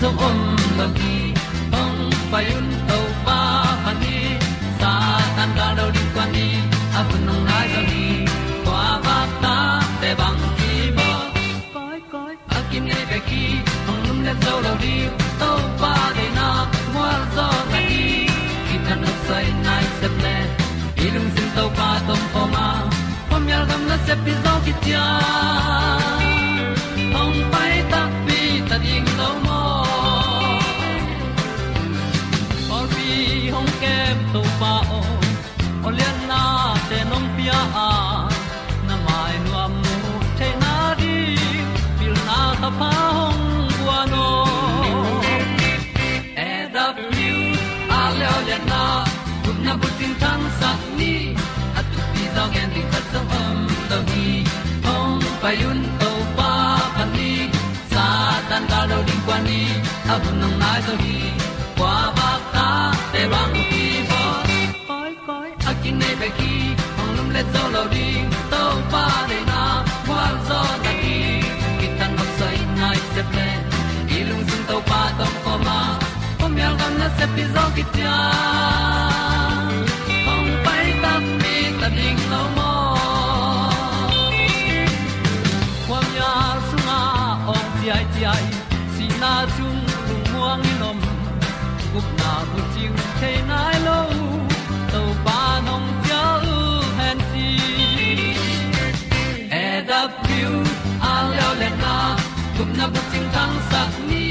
zo om lo gi hong pa yun to pa pa ni sa tan ga do di kwa ni a bu nong nai zo ni kwa ba ta te bang ki ba koi koi a kim nei be ki hong lum le zo lo di to pa de na mo zo ta ki ki ta no sai nai se ple ilung sin to pa tom pa ma. Pom yal gam na se pi zo ki ti a tu en di khat zo om to hi hong pa yun to pa pan ni sa tan da lo ding kwan ni, a bu nang mai zo hi kwa ba ta te bang ki bo koi koi a kin nei ba ki hong lum le zo lo ding to pa de na kwa zo ta ki ki tan nok sai nai se ple ilung sun to pa tom ko ma. Pom yal gam na se pi zo ki tia chiu the nai lo to pa nong pia u han ti e da pru a leo le na na bu tang sat ni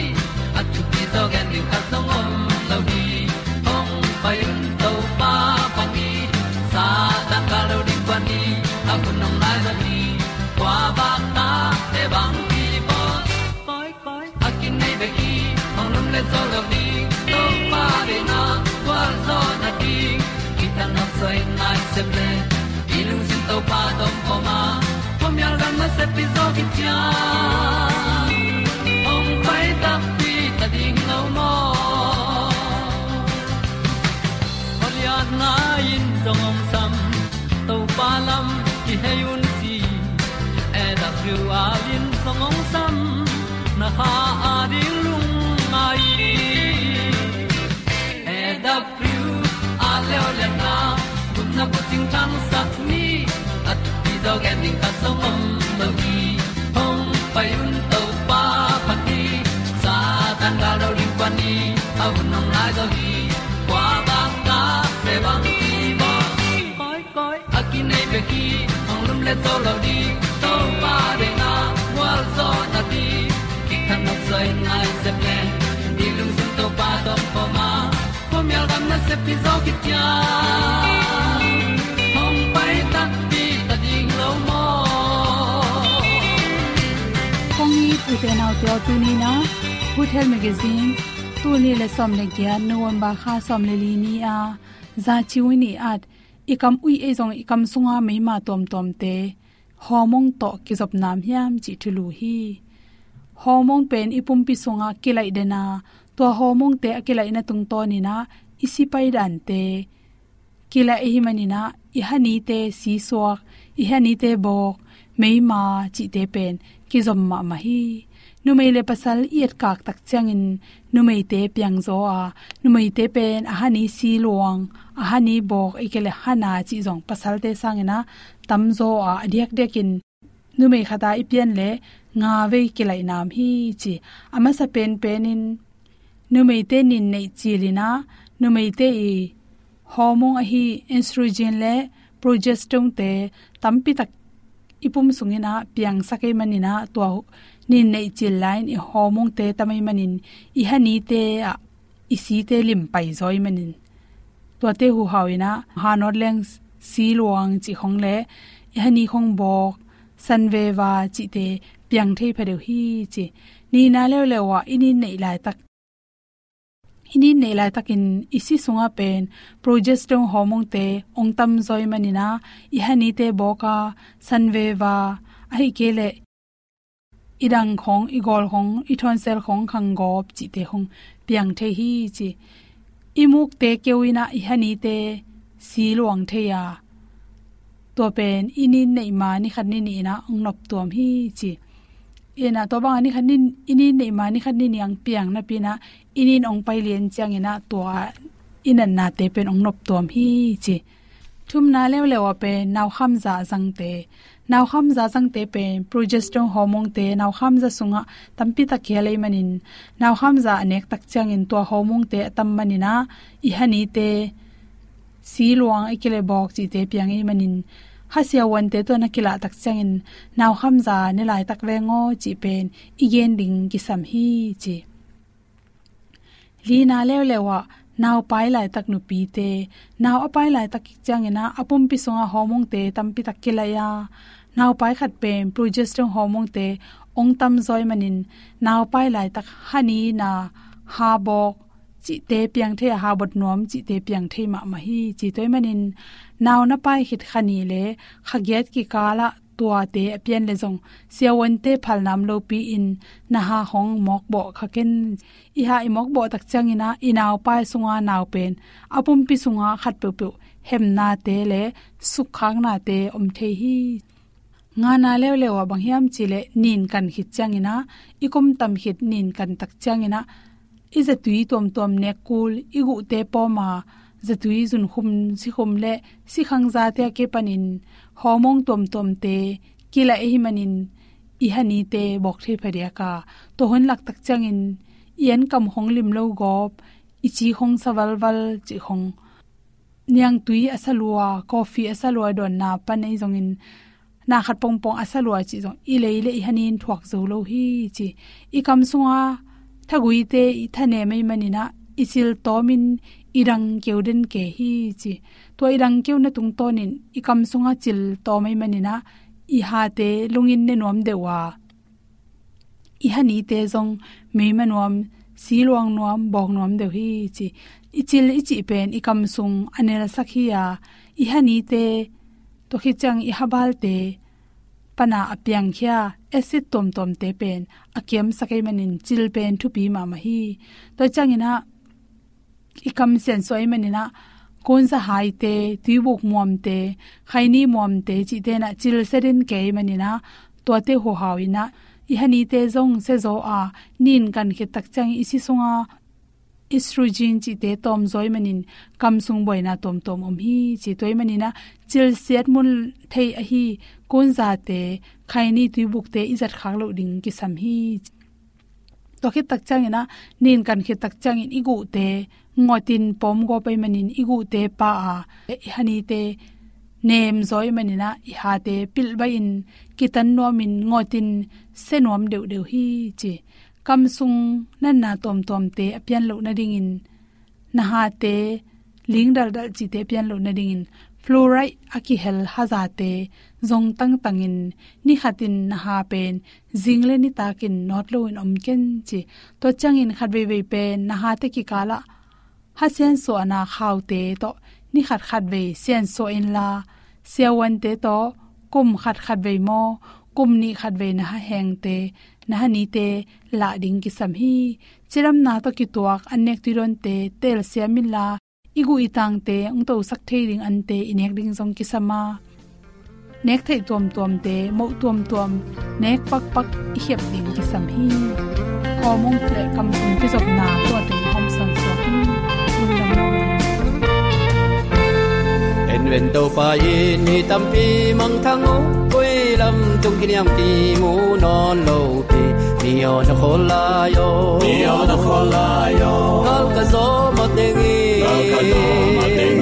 at tu pi zo gen ni khat song om se ple lung sin to pa tom ko ma. Pom yal gam na se pi zo ki tia ong pai ta pi ta ding lo mo Maria na in song om sam to pa lam ki hay un ti e da thru a lin song om sam na ha ting tang sat ni at ti zo gen ding ta som om lo gi hong pai un to pa pa ti. Sa tan ga do ri pa ni au nong lai do gi kwa ba ta pe bang ti ba koi koi a ki nei pe ki hong lum le to lo di to pa de na wa zo na ti ki kan nok sai nai se ple ni lung sun to pa tom pa ma. Pom yal gam na se pi zo ki tia kong ni tu te nau te tu ni na good health magazine tu ni le som le kya november kha som le li ni a za chi wi ni at ikam ui e jong ikam sunga me ma tom tom te homong to ki zop nam hiam chi thulu hi homong pen ipum pi sunga kilai dena to homong te akila ina tung to ni na isi pai dan te kila e hi mani na i te si suak ihani te bok mei ma chi te pen ki zom ma ma hi nu mei le pasal iet kak tak changin nu mei te piang zo a à, nu mei te pen a à hani si luang à a hani bok ikele hana chi zong pasal te sangena tam zo a adiak dekin nu mei khata ipian le nga ve kilai nam hi chi ama sa pen penin nu mei te nin nei chi lina nu mei te i hormone a hi estrogen le progesterone te tampi tak ipum sungina piang sakai manina to ni nei chil line i hormone te tamai manin. I hani te, a, isi te lim pai zoi manin. To te hu hawina ha not leng, si luang, chi khong le i hani khong bok, san ve wa chi te piang thei phadeu hi chi. Ni na le le wa ini nei lai tak ini nei lai takin isi sunga pen progesterone hormone te ongtam zoi manina ihani te boka san ahi kele irang khong, igol khong, ithon sel khong, khangop chi te hong piang the hi chi. Imuk te kewina ihani te si luang the ya. To pen inin nei ma ni khan ni ni na ong nop tuam hi chi ena to bang ani khanin ini nei ma ni khanin yang piang na pina. Inin ong pai lien chang ina to inan na te pen ong nop tom hi chi. Thum na lew lewa pe naw kham za zang te. Naw kham za zang te pe progesterone hormone te naw kham za sunga tampi ta khele manin. Naw kham za anek tak chang in to hormone te tam manina. I hani te si luang ikile bok chi te piang i manin hasia wan te to na kila tak chang in naw kham za ne lai tak ve ngo chi pen igen ding ki sam hi chi. Li na lew lewa naw pai lai tak nu pi te naw apai lai tak chang ina apum pi songa homong te tampi tak kila ya. Naw pai khat pen progesterone homong te ong tam zoi manin naw pai lai tak hani na ha bok chi te piang the ha bot nom chi te piang the ma ma hi chi toy manin naw na pai hit khani le khaget ki kala tua te pian le jong siawan te phal nam lo pi in na ha hong mok bo khaken i ha i mok bo tak chang ina inaw pai sunga naw pen apum pi sunga khat pe pe hem na te le suk khang na te om the hi nga na lew lewa bang hiam chile nin kan hit chang ina ikum tam hit nin kan tak chang i za tui tom tom ne kul igu te po ma. Zatui zun khum, si khum le, si khang za te ke panin. Homong tom tom te kila e hi manin. I hani te, bok thi pharia ka to hon lak tak changin. Yen kam hong lim lo gop. I chi hong sawal wal chi hong. Niang tui asalua, coffee asalua don na panei zongin. Na khat pong pong asalua chi zong. I le le i hanin thuak zo lo hi, chi. I kam sunga thagui te i thane mai manina isil tomin irang keuden ke hi chi. To irang keu na tung tonin, ikam sunga chil to mai manina i ha te lungin ne nom dewa. I hani te zong me manuam silwang nuam bong nuam de hi chi. Ichil ichi pen ikam sung anel sakhia i hani te to khi i habal te pana apyang khya acid tom tom te pen, akem sakai manin chil pen thu pi ma ma hi. To changina ikam sen soi manina kon sa hai te tibuk muam te khaini muam te, chi te na chil serin ke manina to te ho hawina i hani te zong se zo a, nin kan khe tak chang isi sunga estrogen chi te tom zoi manin kam sung boi na tom tom om hi chi toy manina chil set mun thei a hi kon za te khaini tuibuk te izat khak lo ding ki sam hi. To khit tak chang ina nin kan khit tak chang in igu te ngotin pom go pai manin igu te pa a. Hani te nem zoi manina i ha te pil bai in kitan no min ngotin senom deu deu hi chi kam sung nan na tom tom te apian lo na ding in. Na ha te, ling dal dal chi te pian lo na ding in. Fluoride aki hel haza te, zong tang tangin ni khatin na ha pen jingle ni takin not lo in om ken chi. To changin khat ve ve pen, na ha te ki kala ha sen so na khaw te to, ni khat khat ve sen so in la. Sewan te to, kum khat khat ve mo, kum ni khat ve na ha heng te na hani te la ding ki sam hi chiram na to ki tuak anek ti ron te tel siamila igu itang te ong to sak thei ring an te inek ding jong ki sama. Nek thei tom tom te mo tom tom nek pak pak hiap ding ki sam hi komong ple kam sun ki jop na to te hom san so hi. Lung lam en ven to pa yin ni tam pi mang thang o lâm tung kinh em pi mu non lo pi mi o na khol la yo. Mi o na khol la yo. Kal ka zo ma te ngi kal ka zo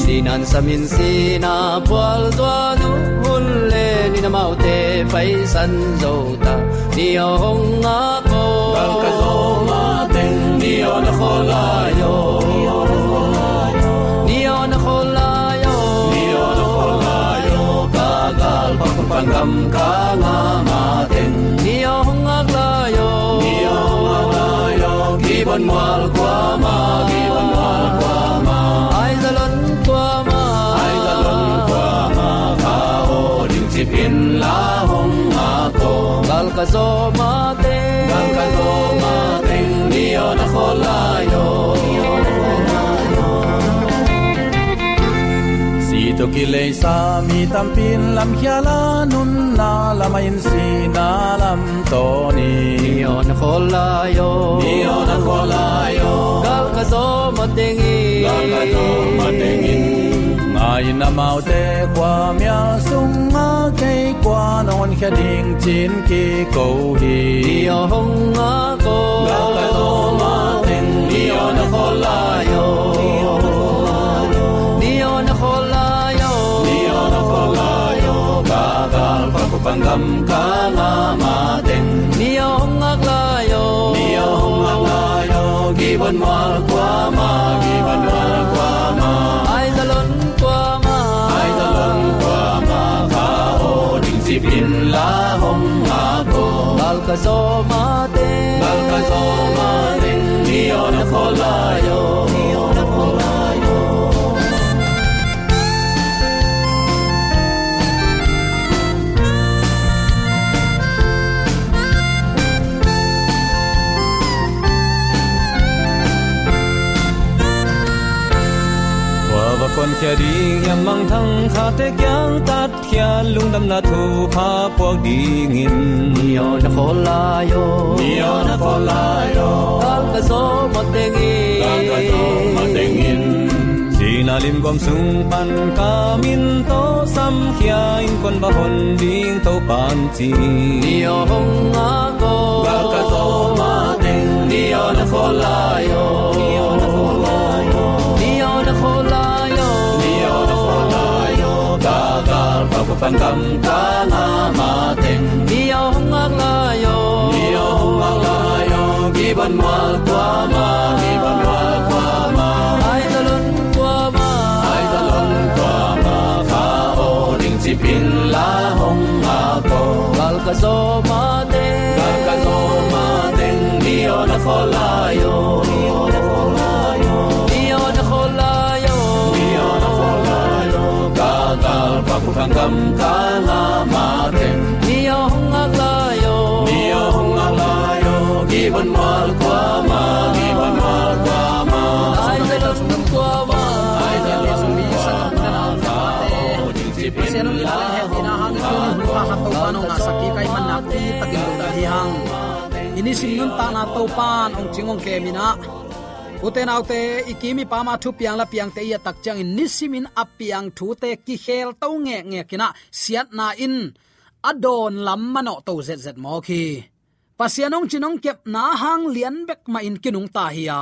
sinan samin sina pwal zwa nu hun le ni na mau te pai san zo ta ni o hong a ko kal ka zo ma te mi o na khol la yo pa ngam ka nga ma te ni o hong a la yo. Mi o ma la yo. Ki ban mal to ki le sa mi tam pin lam khia la nun na la ma in si na lam to ni ni o na khol la yo. Mi o na khol la yo. Gal ka zo ma te ngi gal ka zo ma te ngin ngai na mau te kwa mya sung ma ke kwa non khia ding chin ki ko hi. Ni o hong a ko. Gal ka zo ma te mi o na khol la yo pa ko pangam ka ma te ni o hong a la yo. Mi o ma la yo. Gi ban mal kwa ma gi kwa ma. Ai za lon kwa ma? Ai da lon kwa ma? Ka o ding si pin la hong ma ka ma va kon kya ding yam mang thang kha te kyang tat kya lung dam na thu kha pok ding in ni o na khol la yo. Ni o na kho la yo. Gal ka zo ma te ngi gal ka zo ma ding in si na lim gom sung pan ka min to sam kya in kon ba hon ding to pan chi ni o hong a ko gal ka zo ma ding ni o na kho la yo. Ni o na kho la yo gal pa ko pangam ka nga ma te ni o hong a la yo ni o ma la ban mal kwa ma gi ban mal kwa ma ai za lon kwa ma ai da lon kwa ma ka o ding pin la hong ma ko gal ka zo ma te gal ka zo ma ding ni o na kho la pa ku pangam ka la ma te ni o hong a la yo ni o hong a la yo gi ban ma kwa ma gi ban ma kwa ma ai za lon kwa ma ai da lon kwa ma ka o ding ti pin sian ni la la he na hang tu ni pa ha to pa no na sa ki kai man na ti ta ki do da hi hang ini sin nun ta na to pan ong chingong ke mina uten autte ikimi pama thu piang la piang te ya tak chang in nisimin apiang thu te ki khel to nge nge kina. Siat na in. Adon lam mano to zet zet mo ki pasianong chinong kep na hang lian bek ma in kinung ta hiya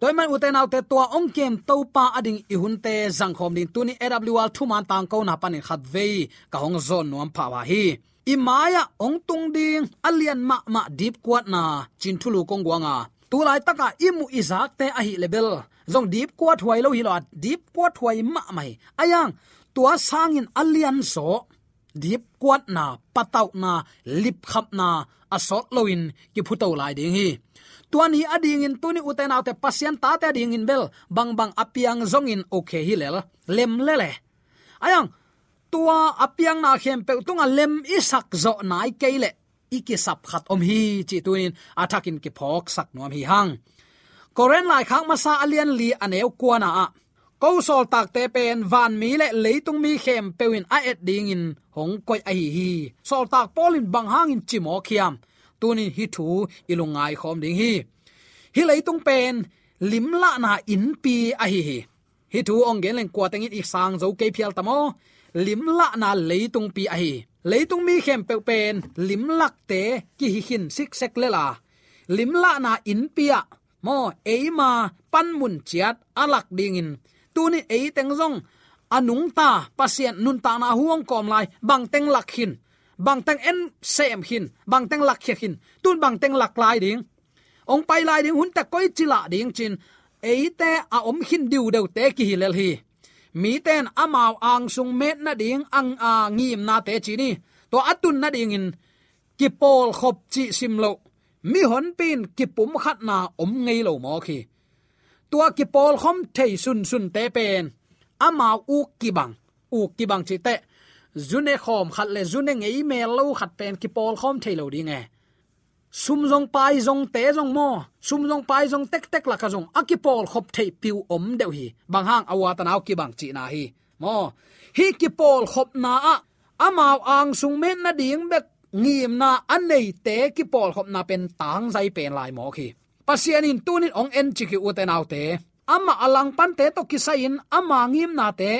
toy man uten autte to ong kem to pa ading i hun te zang khom din tuni awl thu man tang ko na panin khat ve ka hong zon nuam pa wa hi. Imaya ong tung ding alian ma ma deep kwat na. Chin thulu kong wanga tulai taka imu izak te a hi level zong deep quát huai lo hi lo deep kwat huai ma mai. Ayang, tua sangin alian so. Deep kwat na, patau na, lip khap na, asot loin ki phuto lai ding hi. Tuani ading in tuni uten autte pasien ta te ding in bel. Bang bang apiang zong in okay hi lel lem lele ayang, tua apiang na khem pe tunga lem isak zo nai keile iki sap khat om hi, chi tuin athakin ki phok sak nom hi hang. Koren lai khang masa alian li aneu kuana a. Ko sol tak te pen van mi le leitung mi khem pewin a et ding in hong koi a hi hi. Sol tak polin bang hang in chimo khiam. Tunin hi thu ilungai khom ding hi. Hi leitung pen lim la na in pi a hi hi. Hi thu ong gen leng kwa tengin i sang zo ke phial tamo. Lim la na leitung pi a hi leitung mi khem pe pen, lim lak te, ki hi hin sik sek le la. Lim la na in pia, mo eima pan mun chiat alak ding in. Tuni e teng zong, anung ta pasien nun ta na huang kom lai, bang teng lak hin. Bang teng en sem hin, bang teng lak hin. Tun bang teng lak lai ding. Ong pai lai ding hun ta koi chila ding chin. Eite a om hin diu deu te ki hilel hi mi ten amao ang sung met na ding ang, a, ngim na te chi ni. To atun na ding in ki pol khop chi sim lo. Mi hon pin ki pum khat na om ngei lo mo khi. Tua ki pol khom thei sun sun te pen. Amao u ki bang, u ki bang chi te. Zune khom khat le, zune ngei me lo khat pen ki pol khom thei lo ding e sum jong pai jong te jong mo. Sum jong pai jong tek tek la ka jong akipol khop thei piu om deu hi. Bang hang awa tanaw ki bang chi na hi. Mo. Hi ki pol khop na a. Amao ang sung men na ding bek ngim na anei te ki pol khop na pen tang zai pen lai mo khi. Pasian in tunin ong en chi ki uten autte ama alang pan te to kisain ama ngim na te.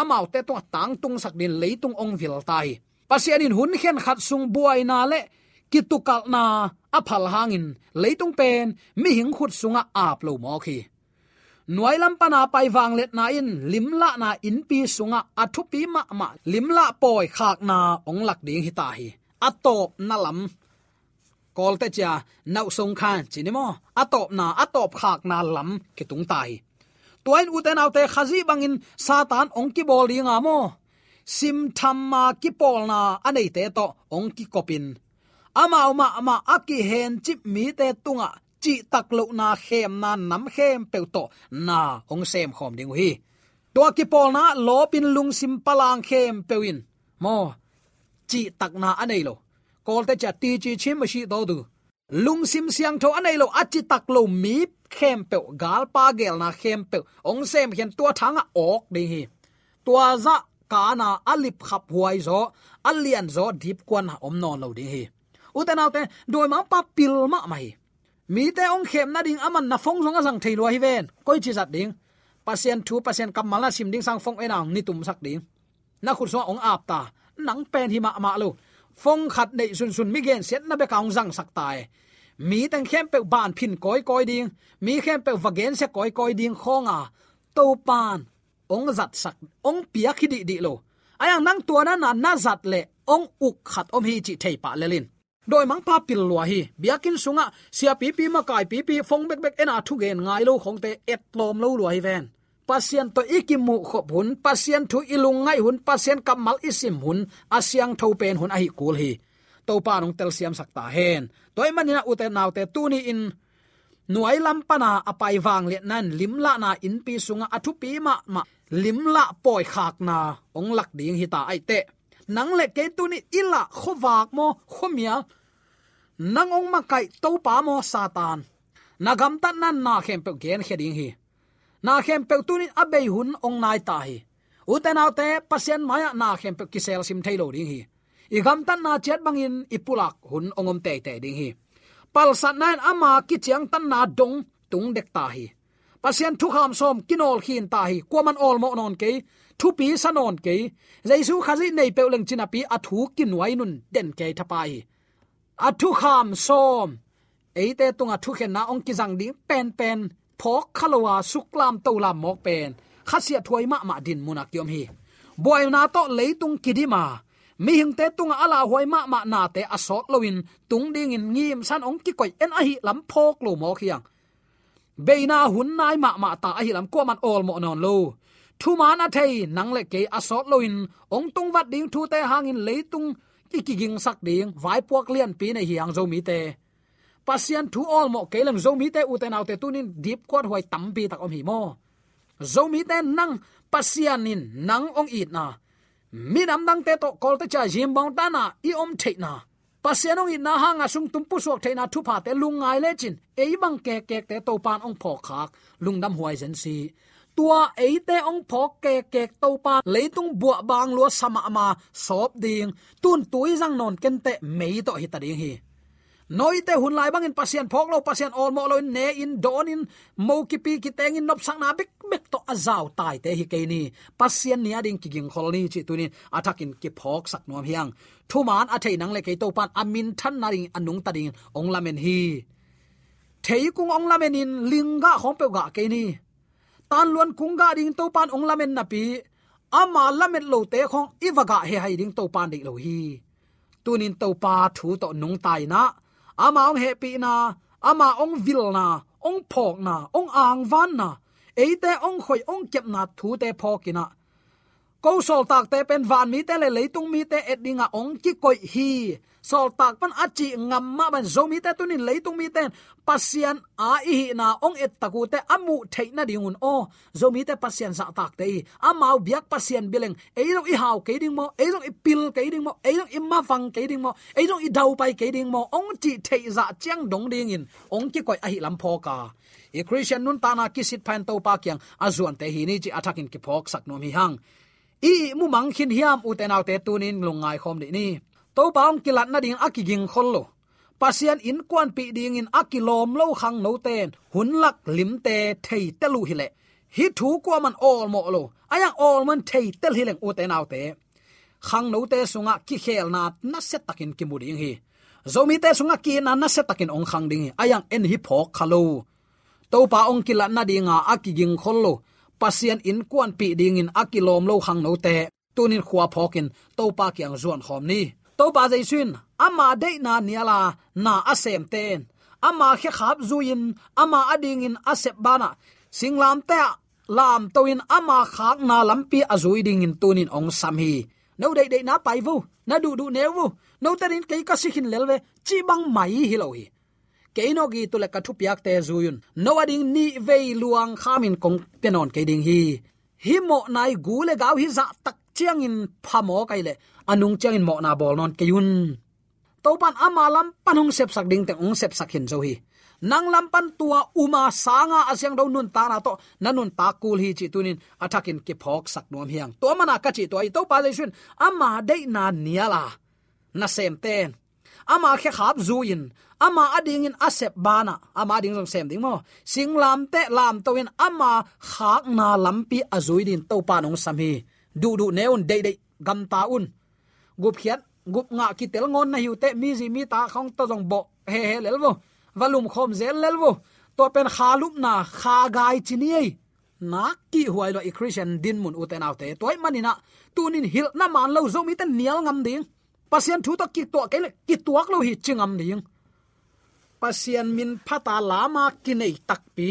Amau te to tang tung sak din leitung ong vil tai pasian in hun khen khat sung buai na le ki tukal na aphal hangin. Leitung pen, mi hing khut sunga ap lo mo khi. Nuai lam pana pai wang let na in, lim la na in pi sunga athu pi ma ma. Lim la poi khak na ong lak ding hi ta hi. Atop na lam. Kol te cha, nau song khan chinimo atop na atop khak na lam ki tung tai tuain uten autte khazi bangin satan ong ki bol ringa mo. Sim tham ma ki pol na anei te to ong ki kopin ama uma, ama aki hen chip mi te tunga. Chi tak lo na khem na nam khem pe to. Na ong sem khom ding hi. To ki pol na, lo pin lung sim palang khem pewin mo, chi tak na anei lo. Kol te cha ti chi chim ma shi do du. Lung sim siang tho anei lo achi tak lo mi khem pe gal pa gel na khem pe ong sem hian tua thanga ok ding hi. Tua za ka na alip khap huai zo, alian zo dip kwan om non lo ding hi uten autte doi ma pa pil ma mai mi te ong khem na ding aman na phong song asang thei lo hi ven. Koi chi zat ding? Pasien thu, pasien kam mala sim ding sang phong enang ni tum sak ding. Na khur so ong ap ta. Nang pen hi ma ma lo. Phong khat nei sun sun mi gen set na be kaung zang sak tai mi tang khem pe ban phin koi koi ding. Mi khem pe vagen se koi koi ding khonga to pan. Ong zat sak, ong pia khidi di di lo. Ayang nang tua na na na zat le ong uk khat om hi chi thei pa lelin doi mang pa pil lua hi. Biakin sunga, sia pi pi ma kai pi pi, phong bek bek ena thu gen ngai lo khong te et lom lo lua hi ven pasien to ikimu khop hun pasien thu ilung ngai hun pasien kamal isim hun asyang tho pen hun ahi kul hi to pa nong tel siam sakta hen toy manina ute naw te tuni in nuai lam pana apai wang le nan limla na in pi sunga athu pi ma ma limla poi khak na ong lak ding hi ta ai te nang le ke tu ni ila khowak mo khomia nang ong ma kai to pa mo satan. Nagam tan nan na khem pe gen heding hi. Na khem pe tu ni abei hun ong nai ta hi. Uten autte pasien maya na khem pe kisel sim thailo ding hi. I gam tan na chet bangin ipulak hun ongom te te ding hi. Pal sat nan ama ki chiang tan na dong, tung dek ta hi pasien thu kham som kinol khin ta hi kwaman ol mo non ke thu pi sanon ke jaisu khazi nei pe leng china pi athu kin wai nun den ke thapai athu kham som. Eite tunga thu khen na ong ki jang ding pen pen, phok khalowa suklam tolam mok pen. Khasia thuai ma ma din munak yom hi. Boy na to leitung kidima. Mi hing te tunga ala hoi ma ma na te asot loin tung ding in ngim san ong ki koi en a hi lam phok lo mo khiang beina hun nai ma ma ta hi lam ko man ol mo non lo thu man a thei nang le ke asot loin. Ong tung wat ding thu te hangin leitung ki ki ging sak ding. Vai puak lian pi na hiang zo mi te. Pasian thu all mo ke lang zo mi te u te nau te tunin deep quad hoi tam bi tak om hi mo. Zo mi te nang pasian in nang ong it na. Mi nam dang te to kol te cha jim bang ta na, i om the na pasianong in na hanga sung tumpu suak theina thu pha te lungai le chin. Ei bang ke ke te to pan ong pho khak. Lungdam huai zen si. Tua ei te ong pho ke ke to pan leitung bua bang lo sama ma sop ding. Tun tui jang non ken te mei to hi ta ding hi noite hun lai bangin pasien phok lo pasien ol mo lo ne in don in mo ki pi ki teng in nop sang na bek bek to azau tai te hi ke ni. Pasien nia ading ki ging khol ni chi tunin atakin ki phok sak nom hiang. Thu man a thei nang le ke to pan amin than na ring anung ta ding ong lamen hi. Thei kung ong lamen in linga khom pe ga ke ni. Tan luan kung ga ding to pan ong lamen na pi ama lamet lo te khong iwaga he hai ding to pan dik lo hi. Tunin to pa thu to nung tai na ama ong happy na, ama ong vil na, ong phok na, ong ang van na. Eite ong khoi ong kep na thu te phokina ko sol tak te pen van mi te le leitung mi te edinga ong ki koi hi sol tak pan achi ngam ma ban zo mi te tunin leitung mi ten pasian a i na ong et taku te amu theina dingun o zo mi te pasian za tak te amau biak pasian bileng eiro i hau ke ding mo eiro i pil ke ding mo eiro i ma fang ke ding mo eiro i dau pai ke ding mo ong chi thei za chiang dong ding in ong ki koi a hi lam pho ka e christian nun ta na kisit phan to pa kyang azuan te hi ni chi attacking ki phok sak nom hi hang i mu mang khin hiam u te naw te tunin lungai khom ni ni. To baung kilat na ding akiging khollo pasian in kwan pi ding in akilom lo khang no ten. Hun lak lim te thei telu hile hi thu kwa man all mo lo. Aya all man thei tel hileng u te nau te. Khang no te sunga ki khel na na set takin ki mu ding hi. Zomi te sunga ki na na set takin ong khang ding ayang en hi phok khalo to pa ong kilat na dinga akiging khollo pasien in kuan pi ding in akilom lo khang no te. Tunin khwa phokin to pa kyang zuan khom ni. To pa zai suin ama de na niala, na asem ten. Ama khe khap zuin ama ading in asep bana singlam te lam toin ama khak na lampi azui ding in tunin ong sam hi. No dei dei na pai vu, na du du neu vu. No tarin ke ka sikhin lelwe chi bang mai hi lo hi keino gi tu ka thu piak te zuyun. No ading ni vei luang khamin kong penon ke ding hi. Hi mo nai gu le gaw hi za tak chiang in phamo kai le. Anung chiang in mo na bol non ke yun to pan amalam panung sep sak ding te ong sep sak hin zo hi. Nang lam pan tua uma sanga asyang do nun ta na to. Nanun ta kul hi chi tunin athakin ke phok sak nom hiang. To mana ka chi to ai to pa le shun ama dei na niala na sem ten ama khe khap zuin ama ading in asep bana. Ama ding jong sem ding mo. Sing lam te lam to in ama khak na lampi azui din to pa nong sam hi. Du du neun dei dei, gam ta un. Gup khiat, gup nga ki tel ngon na hiu te, mi ji mi ta khong to jong bo. He he lel wo valum khom zel lel wo to pen khalup na, kha gai chiniei na ki huai lo i christian din mun uten autte toy manina tunin hil na man lo zo mi ten nial ngam ding pasien thu to ki to ke le ki tuak lo hi chingam ning pasien min phata lama kinei takpi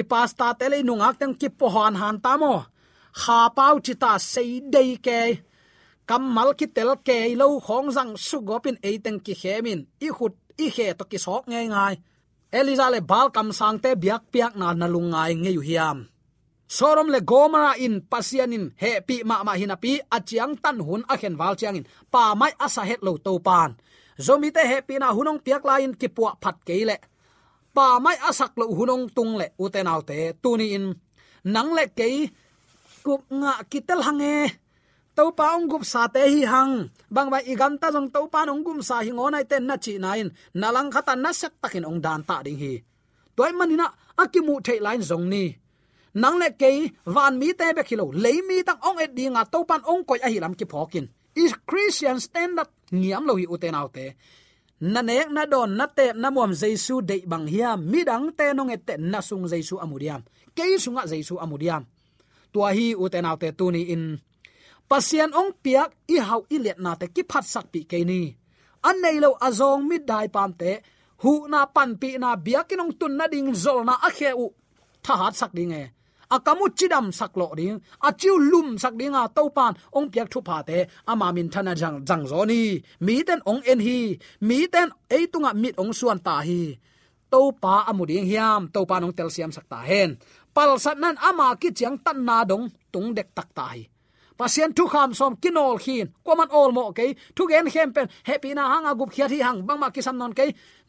i pasta tele nungak tang ki pohan han tamo kha pau chita sei dei ke kam mal ki tel ke lo khong jang su gopin tang ki hemin i khut i he to ki sok ngai ngai eliza le bal kam sang te biak piak na na lungai nge yu hiam sorom le gomara in pasianin, he pi ma ma hinapi achiang tan hun a khen wal chiang in. Pa mai asa het lo to pan. Zomi te happy na hunong piak lain in kipua phat keile pa mai asak lo hunong tung le uten autte tuni in. Nang le ke, kup nga kitel hange. To pa ong gup sa te hi hang. Bang ba igam ta jong to pa ong gum sa hi ngonai ten na chi nain nalang khata na sak takin ong dan ta ding hi. Toy manina akimu thei line zong ni nang na ke van mi te be khilo le mi tang ong e dinga to pan ong koi a hi lam ki phokin is christian standard ngiam lo hi uten autte na nek na don na te na muam jesu de bang hiam mi dang te nong te na sung jesu amudiam ke sunga jesu amudiam tua hi uten autte tu ni in. Pasian ong piak i hau i let na te ki phat sak pi ke ni. An nei lo azong mi dai pam te hu na pan pi na biakinong tun na ding zol na a u. Tha hat sak ding e akamu chidam saklo ding achiu lum sak dinga topan ong piak thu pa te. Ama min thana jang jang zoni mi ten ong en hi. Mi ten eitunga mit ong suan ta hi. To pa amuding hiam. To pa nong tel siam sakta hen. Pal sat nan ama ki chiang tan na dong tung dek tak ta hi. Pasien thu kham som kinol hin. Koman ol mo ke thu gen hem pen. Happy na hanga gup khia thi hang. Bang ma ki sam non ke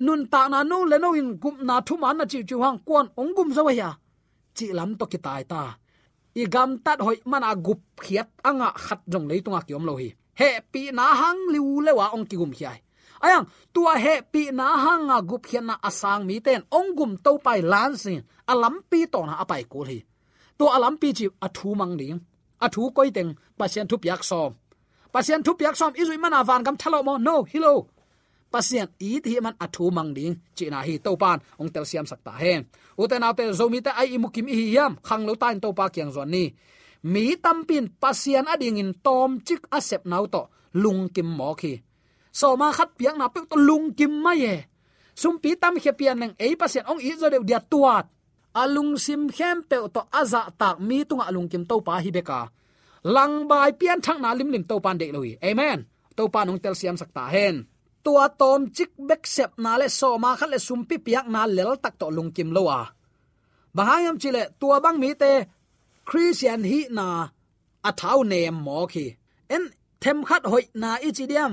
nun ta na nu le no in gup na thu man na chi chu hang. Kon ong gum zo ya chi lam to ki tai ta. I gam tat hoi mana gup khiat anga khat jong le tunga kiom lo hi happy na hang liu le wa ong ki gum khiai. Ayang, tua happy na hanga gup khian na asang mi ten. Ong gum to pai lan sin alam pi to na apai ko hi to alam pi chi thu mang ding. Athu koi teng. Pasien thu piak som. Pasien thu piak som. Izui mana van gam thalo mo. No, hello pasien i thi man athu mang ding. Chi na hi to pan ong tel siam sakta hen uten autel zomi te ai imukim hi yam, khang lo tan to pa kyang zon ni. Mi tampin pasien ading in tom chik asep nau to, lung kim mo khi so ma khat piang na pe to lung kim ma ye. Sum pi tam khe pian nang ei pasien ong i zo de dia tuat. Alung sim khem pe to aza tak mi tunga lung kim to pa hi beka lang bai pian thang na lim lim to pan de loi. Amen. To pan ong tel siam sakta hen tua tom chik bek sep na le so ma khat le sum pi piak na lel tak to lung kim lowa à. bahayam chile tua bang mi te christian hi na a à thau ne mo khi en them khat hoi na ichidiam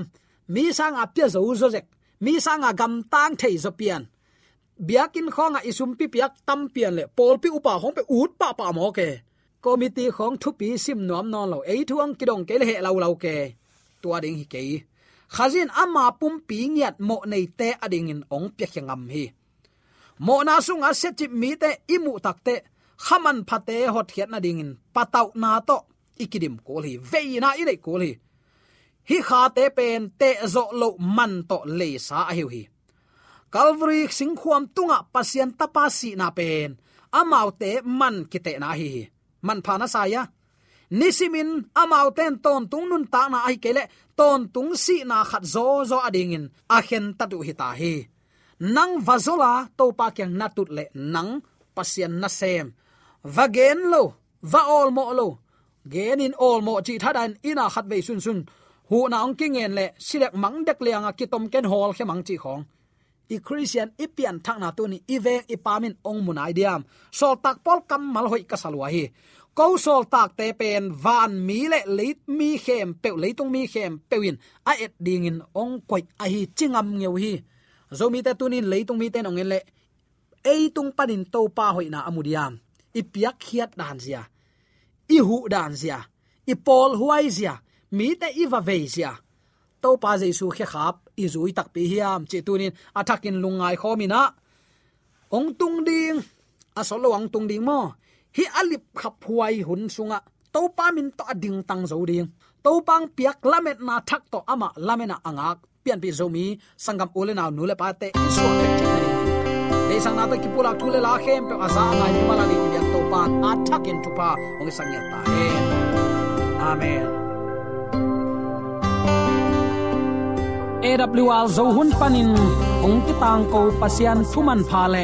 mi sang a pya zo zo zek mi sang à a gam tang thei zo pian biakin khonga isum pi piak tam pian le pol pi upa hong pe ut pa pa mo ke committee khong thu pi sim nom non lo ei thuang kidong ke le he lau lau ke tua ding hi ke khazin ama pum pi ngiat mo nei te ading in ong pe khangam hi. Mo na sunga set mi te imu takte khaman phate hot khiat na ding in patau na to. Ikidim kol hi veina ire kol hi. Hi kha te pen te zo lo man to le sa a hiu hi. Calvary sing khuam tunga pasien tapasi na pen. Amau te man kite na hi man phana saya nisimin amau ten ton tung nun ta na ai kele ton tung si na khat zo zo ading in a khen tatu hi ta hi. Nang vazola to pa kyang natut le nang pasien na sem. Vagen lo, va ol mo lo. Gen in ol mo chi thadan ina khat ve sun sun. Hu na ong kingen le silek mang dek leanga ki tom ken hol khe mang chi khong i christian ipian thak na tu ni iveng ipamin ong munai diam. Sol tak pol kam mal hoi ka salwa hi ko sol tak te pen van mi le leit mi khem pe leitung mi khem pewin a et ding in ong koi a hi chingam ngeu hi. Zomi ta tunin leitung mi ten ong le ei tung panin to pa hoi na amudiam ipiak piak khiat dan zia i hu dan zia i pol huai zia mi te i va ve zia to pa jesu khe khap i zui tak pi hiam chi tunin athakin lungai khomina ong tung ding asolo solo ang tung ding mo hi alip khap huai hun sunga. To pa min to ading tang zo ding. To pang piak lamet na thak to ama lamena angak. Pian pi zomi sangam ole na nule pa te isu te le sang na to ki pula thule la khem pe asa nga ni mala ni biak to pa a thak in tu pa. Ong sang ta he. Amen. AWR zo hun panin ong ti tang ko pasian thuman pha le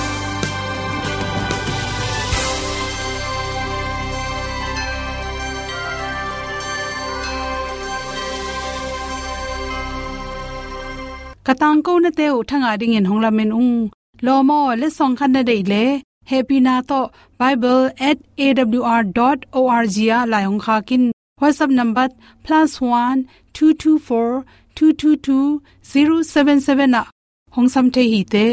Katang ko na te u thanga ding in hongla men ung lo mo le song khan na dei le happy na to bible@awr.org ya la yong kha kin whatsapp number +1 224 222 077 na hong sam the hi te